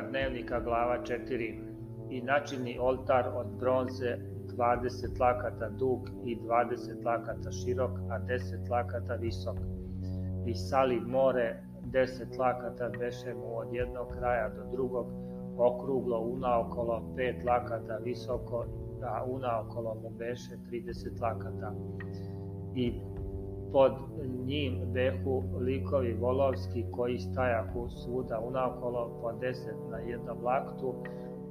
olovka dnevnika glava 4 i načini oltar od bronze 20 lakata dug i 20 lakata širok, a 10 lakata visok. I sali more 10 lakata beše mu od jednog kraja do drugog, okruglo unaokolo 5 lakata visoko, a unaokolo mu beše 30 lakata. I pod njim behu likovi volovski koji stajahu svuda unakolo po deset na jednom laktu,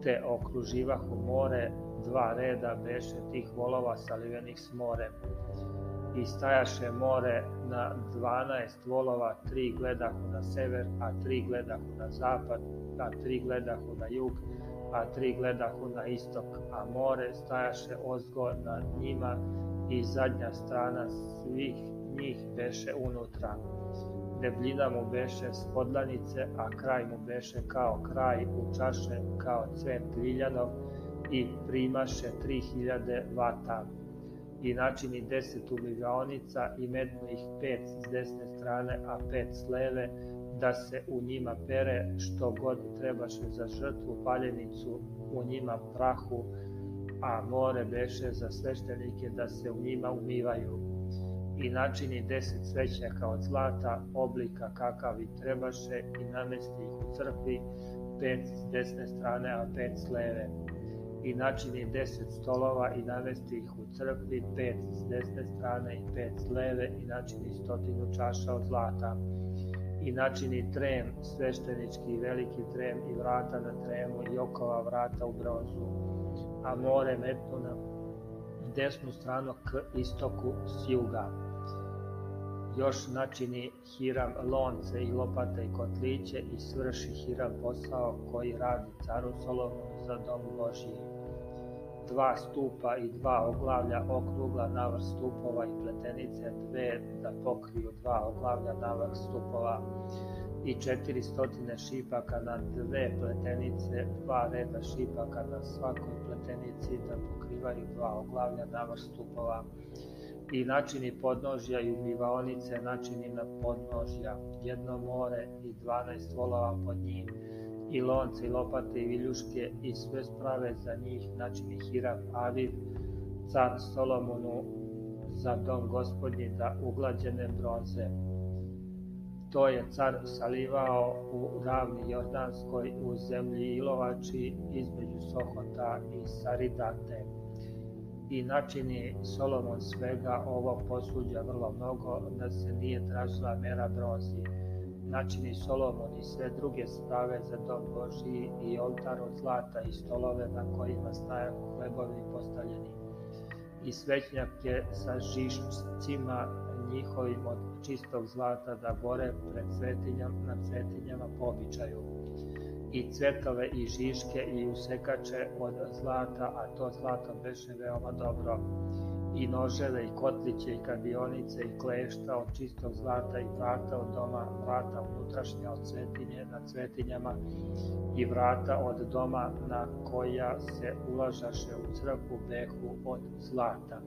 te okruživahu more, dva reda beše tih volova salivenih s morem. I stajaše more na dvanaest volova, tri gledahu na sever, a tri gledahu na zapad, a tri gledahu na jug, a tri gledahu na istok, a more stajaše ozgo nad njima i zadnja strana svih njih beše unutra. Debljina mu beše spodlanice, a kraj mu beše kao kraj, u čaše kao cvet griljanov i primaše tri hiljade vata. I načini deset umiljaonica i mednih pet s desne strane, a pet s leve, da se u njima pere što god trebaše za žrtvu paljenicu, u njima prahu, a more beše za sveštenike da se u njima umivaju i načini deset svećnjaka od zlata, oblika kakav i trebaše i namesti ih u crkvi, pet s desne strane, a pet s leve. I načini deset stolova i namesti ih u crkvi, pet s desne strane i pet s leve i načini stotinu čaša od zlata. I načini trem, sveštenički veliki trem i vrata na tremu i okova vrata u bronzu, a more metnu na desnu stranu k istoku s juga. Još načini hiram lonce i lopata i kotliće i svrši hiram posao koji radi caru Solomonu za dom Božiji dva stupa i dva oglavlja okrugla na vrh stupova i pletenice, dve da pokriju dva oglavlja vrh stupova i 400 šipaka na dve pletenice, dva reda šipaka na svakoj pletenici da pokrivaju dva oglavlja vrh stupova i načini podnožja i umivaonice na podnožja, jedno more i 12 volova pod njim, i lonce i lopate i viljuške i sve sprave za njih načini Hiram, Aviv, car Solomonu za dom gospodnji za da uglađene bronze. To je car salivao u ravni Jordanskoj u zemlji Ilovači između Sohota i Saridate. I načini Solomon svega ovo posuđa vrlo mnogo da se nije tražila mera bronzi načini Solomon i sve druge sprave za dom Božiji i oltar od zlata i stolove na kojima staju hlebovi postavljeni i svećnjake sa žišcima njihovim od čistog zlata da gore pred svetinjama, na svetinjama po običaju i cvetove i žiške i usekače od zlata, a to zlato beše veoma dobro i noževe i kotliće i kadionice i klešta od čistog zlata i vrata od doma, vrata unutrašnja od cvetinje na cvetinjama i vrata od doma na koja se ulažaše u crkvu behu od zlata.